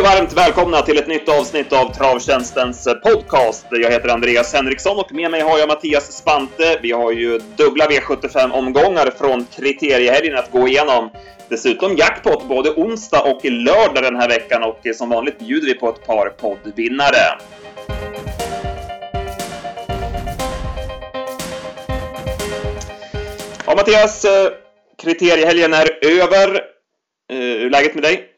är varmt välkomna till ett nytt avsnitt av Travtjänstens podcast. Jag heter Andreas Henriksson och med mig har jag Mattias Spante. Vi har ju dubbla V75-omgångar från kriteriehelgen att gå igenom. Dessutom jackpot både onsdag och lördag den här veckan och som vanligt bjuder vi på ett par poddvinnare. Ja, Mattias, eh, kriteriehelgen är över. Eh, hur är läget med dig?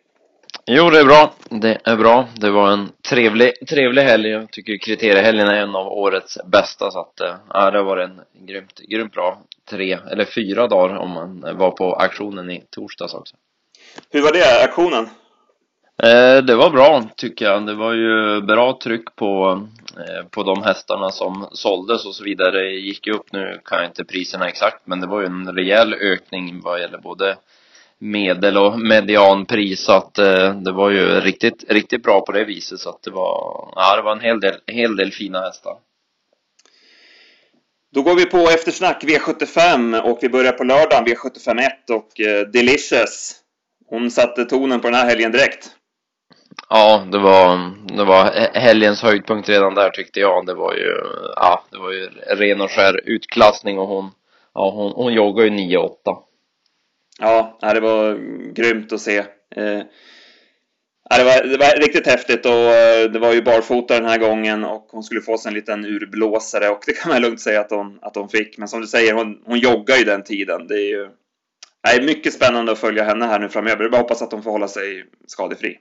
Jo, det är bra. Det är bra. Det var en trevlig, trevlig helg. Jag tycker kriteriehelgen är en av årets bästa så att, eh, ja, det var en grymt, grymt bra tre eller fyra dagar om man var på auktionen i torsdags också. Hur var det, auktionen? Eh, det var bra tycker jag. Det var ju bra tryck på, eh, på de hästarna som såldes och så vidare. Det gick ju upp, nu kan jag inte priserna exakt, men det var ju en rejäl ökning vad gäller både medel och medianpris så att eh, det var ju riktigt, riktigt bra på det viset så att det var, ja det var en hel del, hel del fina hästar. Då går vi på eftersnack V75 och vi börjar på lördagen V75 1 och eh, Delicious. Hon satte tonen på den här helgen direkt. Ja, det var, det var helgens höjdpunkt redan där tyckte jag. Det var ju, ja, det var ju ren och skär utklassning och hon, ja, hon, hon joggar ju 9-8. Ja, det var grymt att se. Eh, det var, det var riktigt häftigt och eh, det var ju barfota den här gången och hon skulle få sig en liten urblåsare och det kan man lugnt säga att hon, att hon fick. Men som du säger, hon, hon joggar ju den tiden. Det är ju det är mycket spännande att följa henne här nu framöver. Jag bara hoppas att hon får hålla sig skadefri.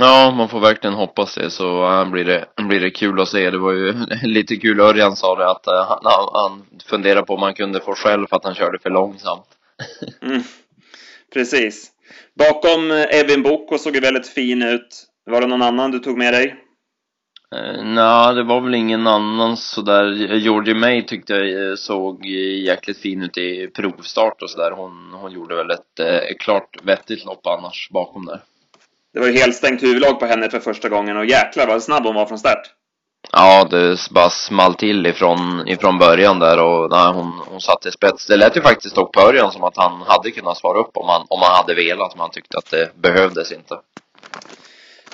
Ja, man får verkligen hoppas det så äh, blir, det, blir det kul att se. Det var ju lite kul, Örjan sa det att äh, han, han funderade på om han kunde få själv för att han körde för långsamt. mm, precis. Bakom eh, Evin Boko såg ju väldigt fin ut. Var det någon annan du tog med dig? Eh, Nej, det var väl ingen annan sådär. Georgie May tyckte jag eh, såg jäkligt fin ut i provstart och sådär. Hon, hon gjorde väl ett eh, klart vettigt lopp annars bakom där. Det var ju helstängt huvudlag på henne för första gången och jäklar vad snabb hon var från start. Ja, det bara small till ifrån, ifrån början där och nej, hon, hon satte spets. Det lät ju faktiskt dock på Örjan som att han hade kunnat svara upp om han, om han hade velat, men han tyckte att det behövdes inte.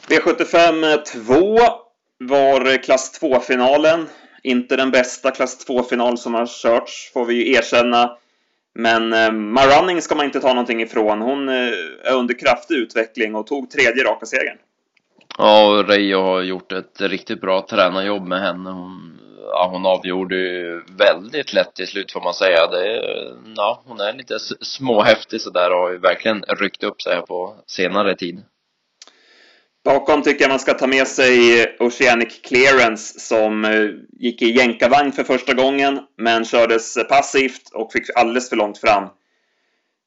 V75 2 var klass 2-finalen. Inte den bästa klass 2-final som har körts, får vi ju erkänna. Men eh, Marunning ska man inte ta någonting ifrån. Hon eh, är under kraftig utveckling och tog tredje raka segern. Ja, och Reijo har gjort ett riktigt bra tränarjobb med henne. Hon, ja, hon avgjorde ju väldigt lätt till slut får man säga. Det, ja, hon är lite småhäftig sådär och har ju verkligen ryckt upp sig här på senare tid. Bakom tycker jag man ska ta med sig Oceanic Clearance som eh, gick i jänkarvagn för första gången men kördes passivt och fick alldeles för långt fram.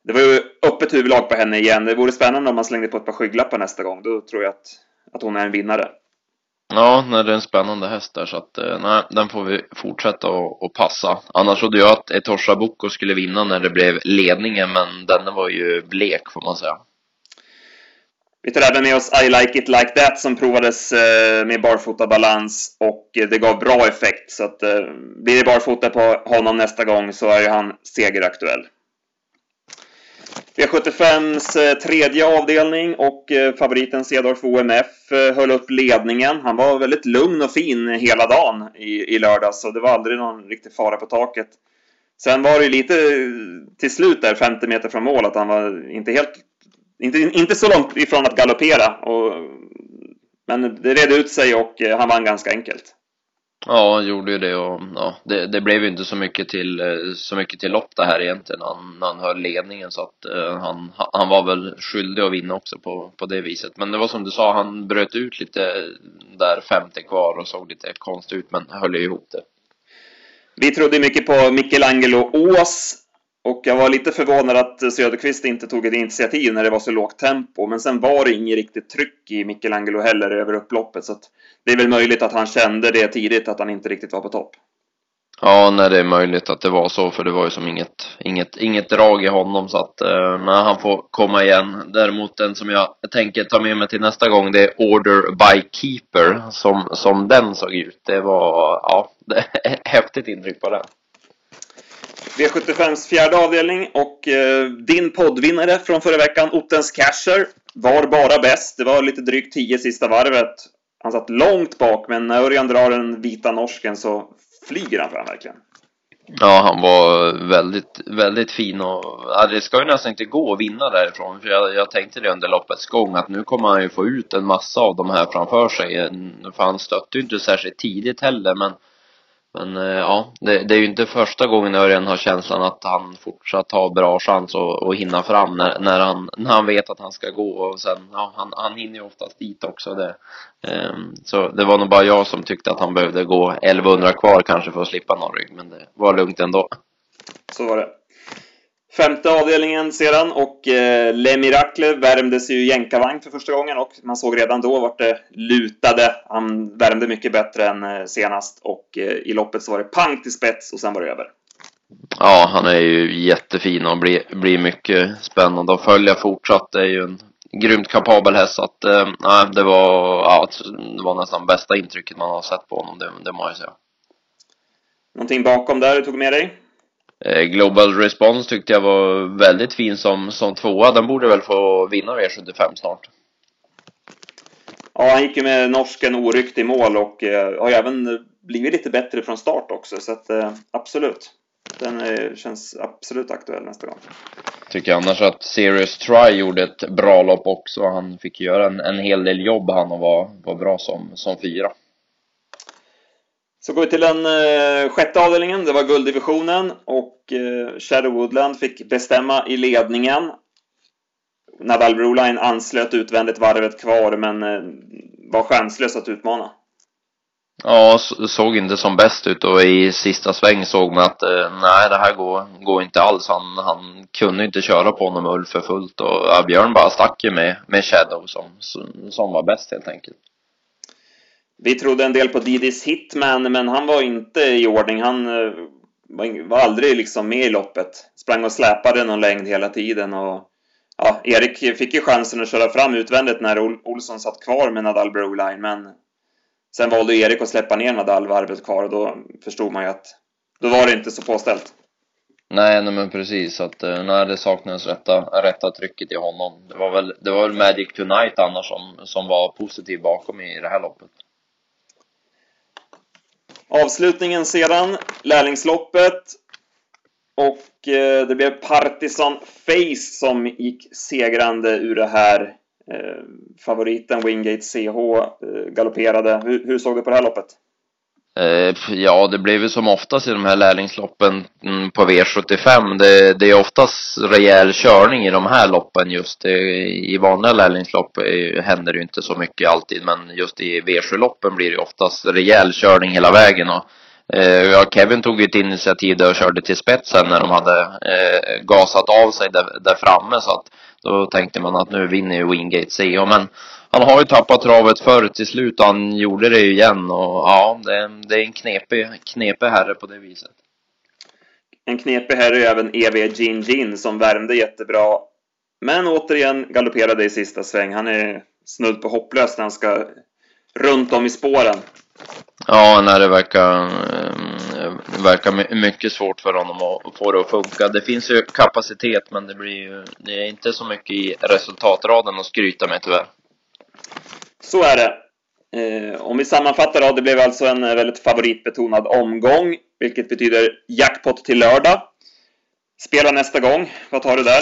Det var ju öppet huvudlag på henne igen. Det vore spännande om man slängde på ett par skygglappar nästa gång. Då tror jag att, att hon är en vinnare. Ja, nej, det är en spännande häst där så att eh, nej, den får vi fortsätta och, passa. Annars trodde jag att Etosha Boko skulle vinna när det blev ledningen men den var ju blek får man säga. Vi tar även med oss I like it like that som provades eh, med barfota balans och det gav bra effekt. Så att eh, blir det barfota på honom nästa gång så är ju han segeraktuell. V75s eh, tredje avdelning och eh, favoriten Cedorf OMF eh, höll upp ledningen. Han var väldigt lugn och fin hela dagen i, i lördags så det var aldrig någon riktig fara på taket. Sen var det lite till slut där, 50 meter från mål, att han var inte helt inte, inte så långt ifrån att galoppera. Och, men det redde ut sig och han vann ganska enkelt. Ja, han gjorde ju det och ja, det, det, blev ju inte så mycket till, eh, så mycket till lopp det här egentligen. Han, han höll ledningen så att uh, han, han var väl skyldig att vinna också på, på det viset. Men det var som du sa, han bröt ut lite där femte kvar och såg lite konstigt ut men höll ihop det. Vi trodde mycket på Michelangelo Ås och jag var lite förvånad att Söderqvist inte tog ett initiativ när det var så lågt tempo. Men sen var det inget riktigt tryck i Michelangelo heller över upploppet. Så att det är väl möjligt att han kände det tidigt, att han inte riktigt var på topp. Ja, nej, det är möjligt att det var så, för det var ju som inget, inget, inget drag i honom, så att eh, nej, han får komma igen. Däremot den som jag tänker ta med mig till nästa gång, det är Order by Keeper, som, som den såg ut. Det var, ja, det, häftigt intryck på den. V75s fjärde avdelning och eh, din poddvinnare från förra veckan, Ottens Casher, var bara bäst. Det var lite drygt 10 sista varvet. Han satt långt bak, men när Örjan drar den vita norsken så flyger han fram verkligen. Ja, han var väldigt, väldigt fin och ja, det ska ju nästan inte gå att vinna därifrån. För jag, jag tänkte det under loppets gång att nu kommer han ju få ut en massa av de här framför sig. För han stötte ju inte särskilt tidigt heller men men eh, ja, det, det, är ju inte första gången Örjan har känslan att han fortsatt har bra chans att, att hinna fram när, när, han, när han vet att han ska gå och sen, ja, han, han hinner ju oftast dit också det. Um, så det var nog bara jag som tyckte att han behövde gå 1100 kvar kanske för att slippa någon rygg, men det var lugnt ändå. Så var det. Femte avdelningen sedan och eh, Le Miracle värmdes ju jänkarvagn för första gången och man såg redan då vart det lutade. Han värmde mycket bättre än eh, senast och eh, i loppet så var det pang till spets och sen var det över. Ja, han är ju jättefin och blir, blir mycket spännande att följa fortsatt. Det är ju en grymt kapabel häst så att, eh, det var, ja, det var nästan bästa intrycket man har sett på honom, det, det må jag säga. Någonting bakom där du tog med dig? Eh, Global Response tyckte jag var väldigt fin som, som tvåa. Den borde väl få vinna V75 snart. Ja, han gick ju med norsken oryckt i mål och eh, har ju även blivit lite bättre från start också, så att eh, absolut. Den eh, känns absolut aktuell nästa gång. Tycker annars att Serious Try gjorde ett bra lopp också. Han fick göra en, en hel del jobb han och var, var bra som, som fyra. Så går vi till den eh, sjätte avdelningen. Det var gulddivisionen och eh, Shadow Woodland fick bestämma i ledningen. Nadal Broline anslöt utvändigt varvet kvar men eh, var chanslös att utmana. Ja, såg inte som bäst ut och i sista sväng såg man att eh, nej, det här går, går inte alls. Han, han kunde inte köra på honom Ulf för fullt och ja, Björn bara stack ju med, med Shadow som, som var bäst helt enkelt. Vi trodde en del på Didis Hitman, men han var inte i ordning. Han eh, var aldrig liksom med i loppet. Sprang och släpade någon längd hela tiden och ja, Erik fick ju chansen att köra fram utvändigt när Olsson satt kvar med Nadal Broline, men sen valde Erik att släppa ner Nadal varvet kvar och då förstod man ju att då var det inte så påställt. Nej, nej men precis. Att, eh, nej, det saknades rätta, rätta trycket i honom. Det var väl, det var väl Magic Tonight annars som, som var positiv bakom i det här loppet. Avslutningen sedan, lärlingsloppet. Och eh, det blev Partisan Face som gick segrande ur det här. Eh, favoriten Wingate CH eh, galopperade. Hur, hur såg du på det här loppet? Eh, ja, det blir ju som oftast i de här lärlingsloppen mm, på V75. Det, det är oftast rejäl körning i de här loppen just. I vanliga lärlingslopp eh, händer det ju inte så mycket alltid, men just i V7-loppen blir det oftast rejäl körning hela vägen. Och, eh, ja, Kevin tog ju ett initiativ där och körde till spetsen när de hade eh, gasat av sig där, där framme, så att då tänkte man att nu vinner ju Wingate CH, men han har ju tappat travet förr till slut han gjorde det igen och ja, det, det är en knepig, knepig herre på det viset. En knepig herre är även EV Gin Gin som värmde jättebra. Men återigen galopperade i sista sväng. Han är snudd på hopplös när han ska runt om i spåren. Ja, när det verkar, eh, verkar mycket svårt för honom att få det att funka. Det finns ju kapacitet men det blir ju, det är inte så mycket i resultatraden att skryta med tyvärr. Så är det. Eh, om vi sammanfattar då, det blev alltså en väldigt favoritbetonad omgång, vilket betyder jackpot till lördag. Spela nästa gång. Vad tar du där?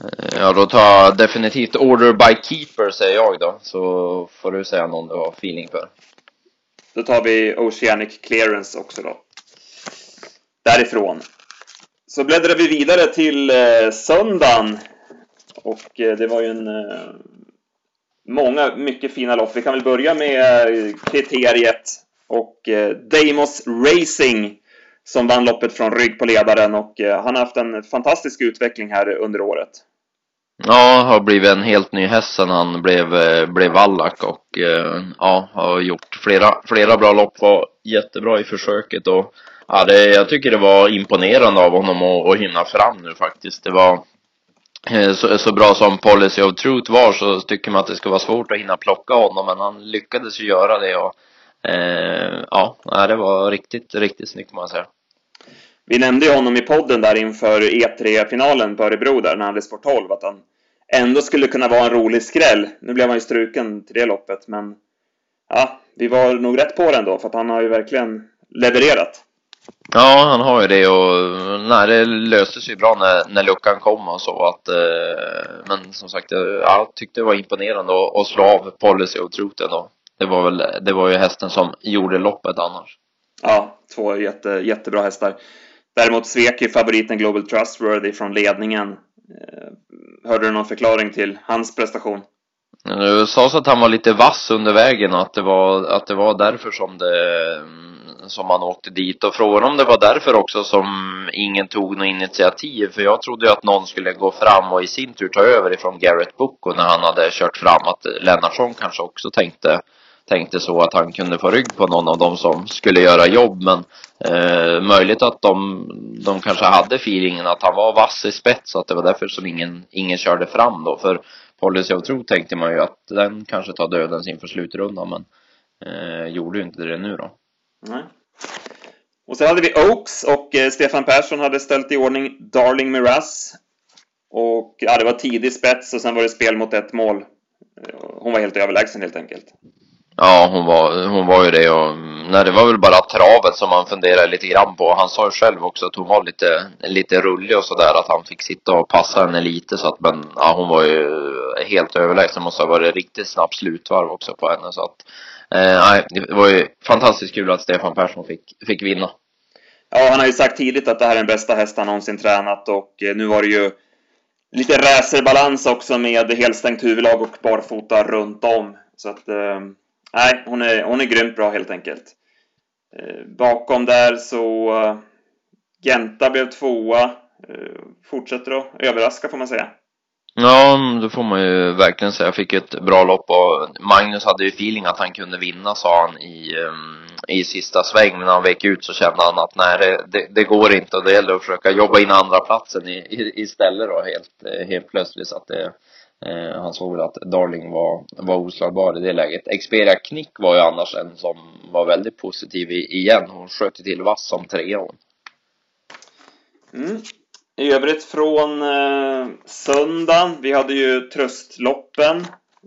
Eh, ja, då tar jag definitivt Order by Keeper, säger jag då. Så får du säga någon du har feeling för. Då tar vi Oceanic Clearance också då. Därifrån. Så bläddrar vi vidare till eh, söndagen. Och eh, det var ju en eh, många mycket fina lopp. Vi kan väl börja med eh, kriteriet och eh, Deimos Racing som vann loppet från rygg på ledaren och eh, han har haft en fantastisk utveckling här under året. Ja, har blivit en helt ny häst sen han blev, blev vallack och ja, har gjort flera, flera bra lopp, var jättebra i försöket och ja, det, jag tycker det var imponerande av honom att, att hinna fram nu faktiskt. Det var Eh, så, så bra som Policy of Truth var så tycker man att det ska vara svårt att hinna plocka honom men han lyckades ju göra det och eh, ja, det var riktigt, riktigt snyggt må man säga. vi nämnde ju honom i podden där inför E3-finalen på Örebro där när han hade sport 12 att han ändå skulle kunna vara en rolig skräll. Nu blev han ju struken till det loppet, men ja, vi var nog rätt på den då för att han har ju verkligen levererat. Ja, han har ju det och nej, det löste sig bra när, när luckan kom och så att eh, men som sagt, jag tyckte det var imponerande att, slå av Policy och Truten då. Det var väl, det var ju hästen som gjorde loppet annars. Ja, två jätte, jättebra hästar. Däremot svek ju favoriten Global Trustworthy från ledningen. Eh, hörde du någon förklaring till hans prestation? Det sades att han var lite vass under vägen och att det var, att det var därför som det som man åkte dit. Och frågan om det var därför också som ingen tog något initiativ. För jag trodde ju att någon skulle gå fram och i sin tur ta över ifrån Garrett Bucko när han hade kört fram. Att Lennartsson kanske också tänkte tänkte så att han kunde få rygg på någon av dem som skulle göra jobb. Men eh, möjligt att de, de kanske hade feelingen att han var vass i spets. Att det var därför som ingen, ingen körde fram då. För Policy of tro tänkte man ju att den kanske tar dödens inför slutrundan. Men eh, gjorde ju inte det nu då. Nej. Och sen hade vi Oaks och eh, Stefan Persson hade ställt i ordning Darling Miraz. Och ja, det var tidig spets och sen var det spel mot ett mål. Hon var helt överlägsen helt enkelt. Ja, hon var, hon var ju det och nej, det var väl bara travet som man funderade lite grann på. Han sa ju själv också att hon var lite, lite rullig och sådär, att han fick sitta och passa henne lite så att, men ja, hon var ju helt överlägsen. Måste ha varit riktigt snabbt slutvarv också på henne så att, Eh, nej, det var ju fantastiskt kul att Stefan Persson fick, fick vinna. Ja, han har ju sagt tidigt att det här är den bästa häst han någonsin tränat och eh, nu var det ju lite racerbalans också med helstängt huvudlag och barfota runt om. Så att eh, nej, hon är, hon är grymt bra helt enkelt. Bakom där så Genta blev tvåa. Fortsätter att överraska får man säga. Ja, det får man ju verkligen säga. Jag fick ett bra lopp och Magnus hade ju feeling att han kunde vinna, sa han i, um, i sista sväng. Men när han vek ut så kände han att nej, det, det, det går inte och det gäller att försöka jobba in andra platsen i, i, istället då helt, helt plötsligt. Så att det, Eh, han såg väl att Darling var, var oslagbar i det läget. Experia Knick var ju annars en som var väldigt positiv igen. Hon sköt till vass som trea hon. Mm. I övrigt från eh, söndagen, vi hade ju tröstloppen.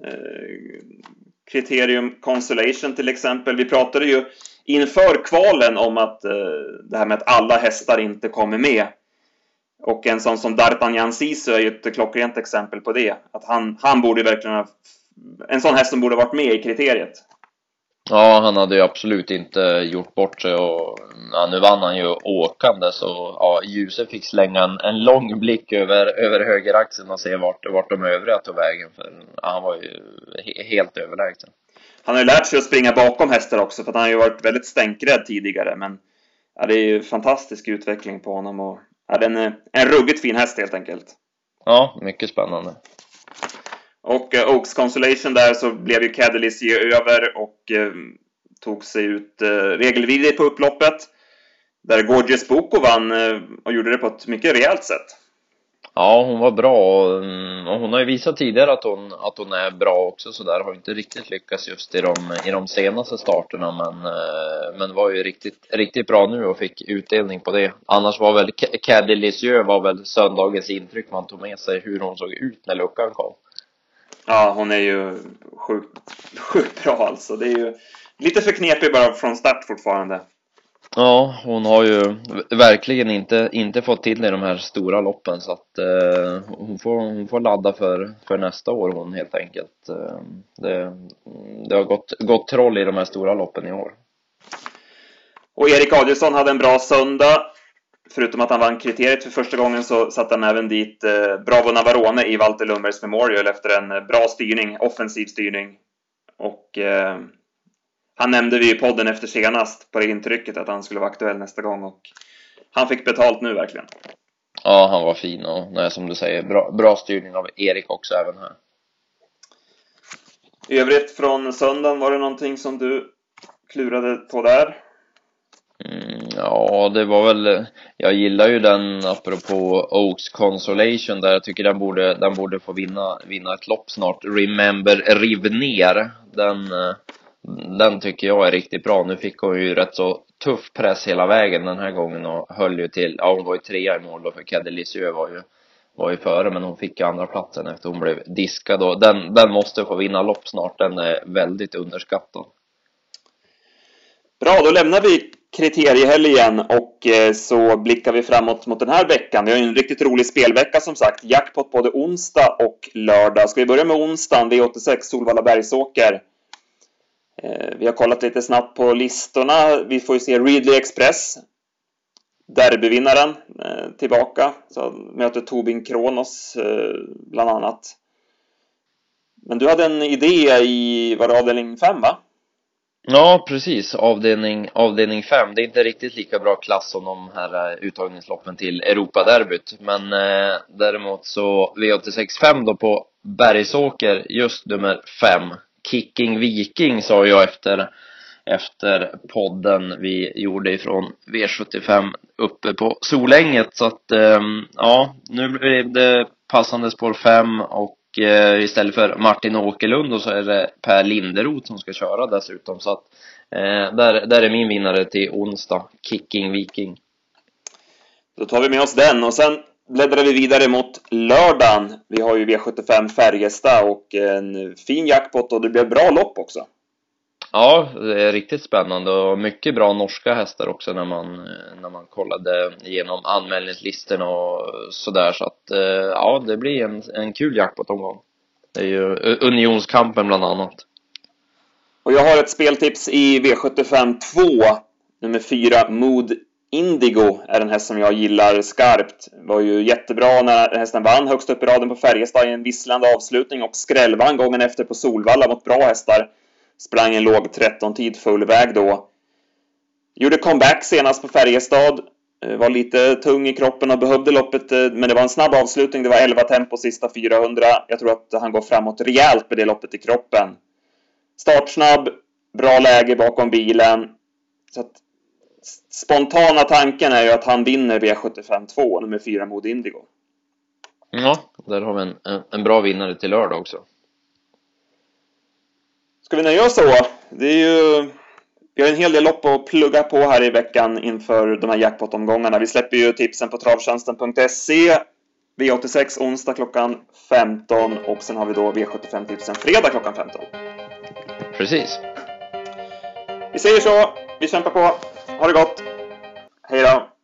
Eh, Kriterium Consolation till exempel. Vi pratade ju inför kvalen om att eh, det här med att alla hästar inte kommer med. Och en sån som D'Artagnan Sisu är ju ett klockrent exempel på det. Att han, han borde verkligen ha... En sån häst som borde varit med i kriteriet. Ja, han hade ju absolut inte gjort bort sig och ja, nu vann han ju åkande så ja, Ljuse fick slänga en, en lång blick över, över högeraxeln och se vart, vart de övriga tog vägen för ja, han var ju he, helt överlägsen. Han har ju lärt sig att springa bakom hästar också för att han har ju varit väldigt stänkrädd tidigare men ja, det är ju fantastisk utveckling på honom och Ja, den är en ruggigt fin häst helt enkelt. Ja, mycket spännande. Och eh, Oaks Consolation där så blev ju Cadelici över och eh, tog sig ut eh, regelvidrigt på upploppet. Där Gorgeous Boko vann eh, och gjorde det på ett mycket rejält sätt. Ja, hon var bra mm, och hon har ju visat tidigare att hon, att hon är bra också så där har inte riktigt lyckats just i de, i de senaste starterna men, eh, men var ju riktigt, riktigt bra nu och fick utdelning på det. Annars var väl Caddy var väl söndagens intryck man tog med sig hur hon såg ut när luckan kom. Ja, hon är ju sjukt, sjukt bra alltså. Det är ju lite för knepig bara från start fortfarande. Ja, hon har ju verkligen inte, inte fått till i de här stora loppen så att eh, hon, får, hon får ladda för, för nästa år hon helt enkelt. Eh, det, det har gått, gått troll i de här stora loppen i år. Och Erik Adielsson hade en bra söndag. Förutom att han vann kriteriet för första gången så satte han även dit eh, Bravo Navarone i Walter Lundbergs Memorial efter en bra styrning, offensiv styrning. Och eh, han nämnde vi i podden efter senast på det intrycket att han skulle vara aktuell nästa gång och han fick betalt nu verkligen. Ja, han var fin och nej, som du säger, bra, bra styrning av Erik också även här. I övrigt från söndagen, var det någonting som du klurade på där? Mm, ja, det var väl, jag gillar ju den apropå Oaks Consolation där, jag tycker den borde, den borde få vinna, vinna ett lopp snart. Remember Rivner, den den tycker jag är riktigt bra. Nu fick hon ju rätt så tuff press hela vägen den här gången och höll ju till, ja hon var ju trea i mål då för Caddy Lisieux var ju var ju före men hon fick ju andra platsen efter hon blev diskad och den, den måste få vinna lopp snart. Den är väldigt underskattad. Bra, då lämnar vi kriteriehelgen och eh, så blickar vi framåt mot den här veckan. Vi har en riktigt rolig spelvecka som sagt. Jackpot både onsdag och lördag. Ska vi börja med onsdagen, V86 Solvalla Bergsåker. Eh, vi har kollat lite snabbt på listorna. Vi får ju se Ridley Express. Derbyvinnaren eh, tillbaka. Så möter Tobin Kronos bland annat. Men du hade en idé i, var det avdelning 5 va? Ja, precis. Avdelning, avdelning 5. Det är inte riktigt lika bra klass som de här eh, uttagningsloppen till Europaderbyt. Men eh, däremot så V86 5 då på Bergsåker, just nummer 5. Kicking Viking sa jag efter, efter podden vi gjorde ifrån V75 uppe på Solänget. Så att, eh, ja, nu blev det passande spår 5 och eh, istället för Martin Åkerlund och så är det Per Linderoth som ska köra dessutom så att eh, där, där är min vinnare till onsdag, Kicking Viking. Då tar vi med oss den och sen bläddrar vi vidare mot lördagen. Vi har ju V75 Färjestad och en fin jackpot och det blev bra lopp också. Ja, det är riktigt spännande och mycket bra norska hästar också när man, eh, när man kollade igenom anmälningslistorna och sådär så att eh, ja, det blir en, en kul jackpot-omgång. Det är ju eh, Unionskampen bland annat. Och jag har ett speltips i V75 2. Nummer 4, Mood Indigo är en häst som jag gillar skarpt. Var ju jättebra när hästen vann högst upp i raden på Färjestad i en visslande avslutning och skrällvann gången efter på Solvalla mot bra hästar. Sprang en låg 13-tid full väg då. Gjorde comeback senast på Färjestad. Eh, var lite tung i kroppen och behövde loppet, eh, men det var en snabb avslutning. Det var 11 tempo sista 400. Jag tror att han går framåt rejält med det loppet i kroppen. Startsnabb, bra läge bakom bilen. Så att spontana tanken är ju att han vinner V75 2, nummer 4 Mod Indigo. Ja, där har vi en, en, en bra vinnare till lördag också. Ska vi nöja oss så? Det är ju... Vi har en hel del lopp att plugga på här i veckan inför de här jackpot-omgångarna. Vi släpper ju tipsen på travtjänsten.se V86 onsdag klockan 15 och sen har vi då V75-tipsen fredag klockan 15. Precis. Vi säger så. Vi kämpar på. Ha det gott. Hej då.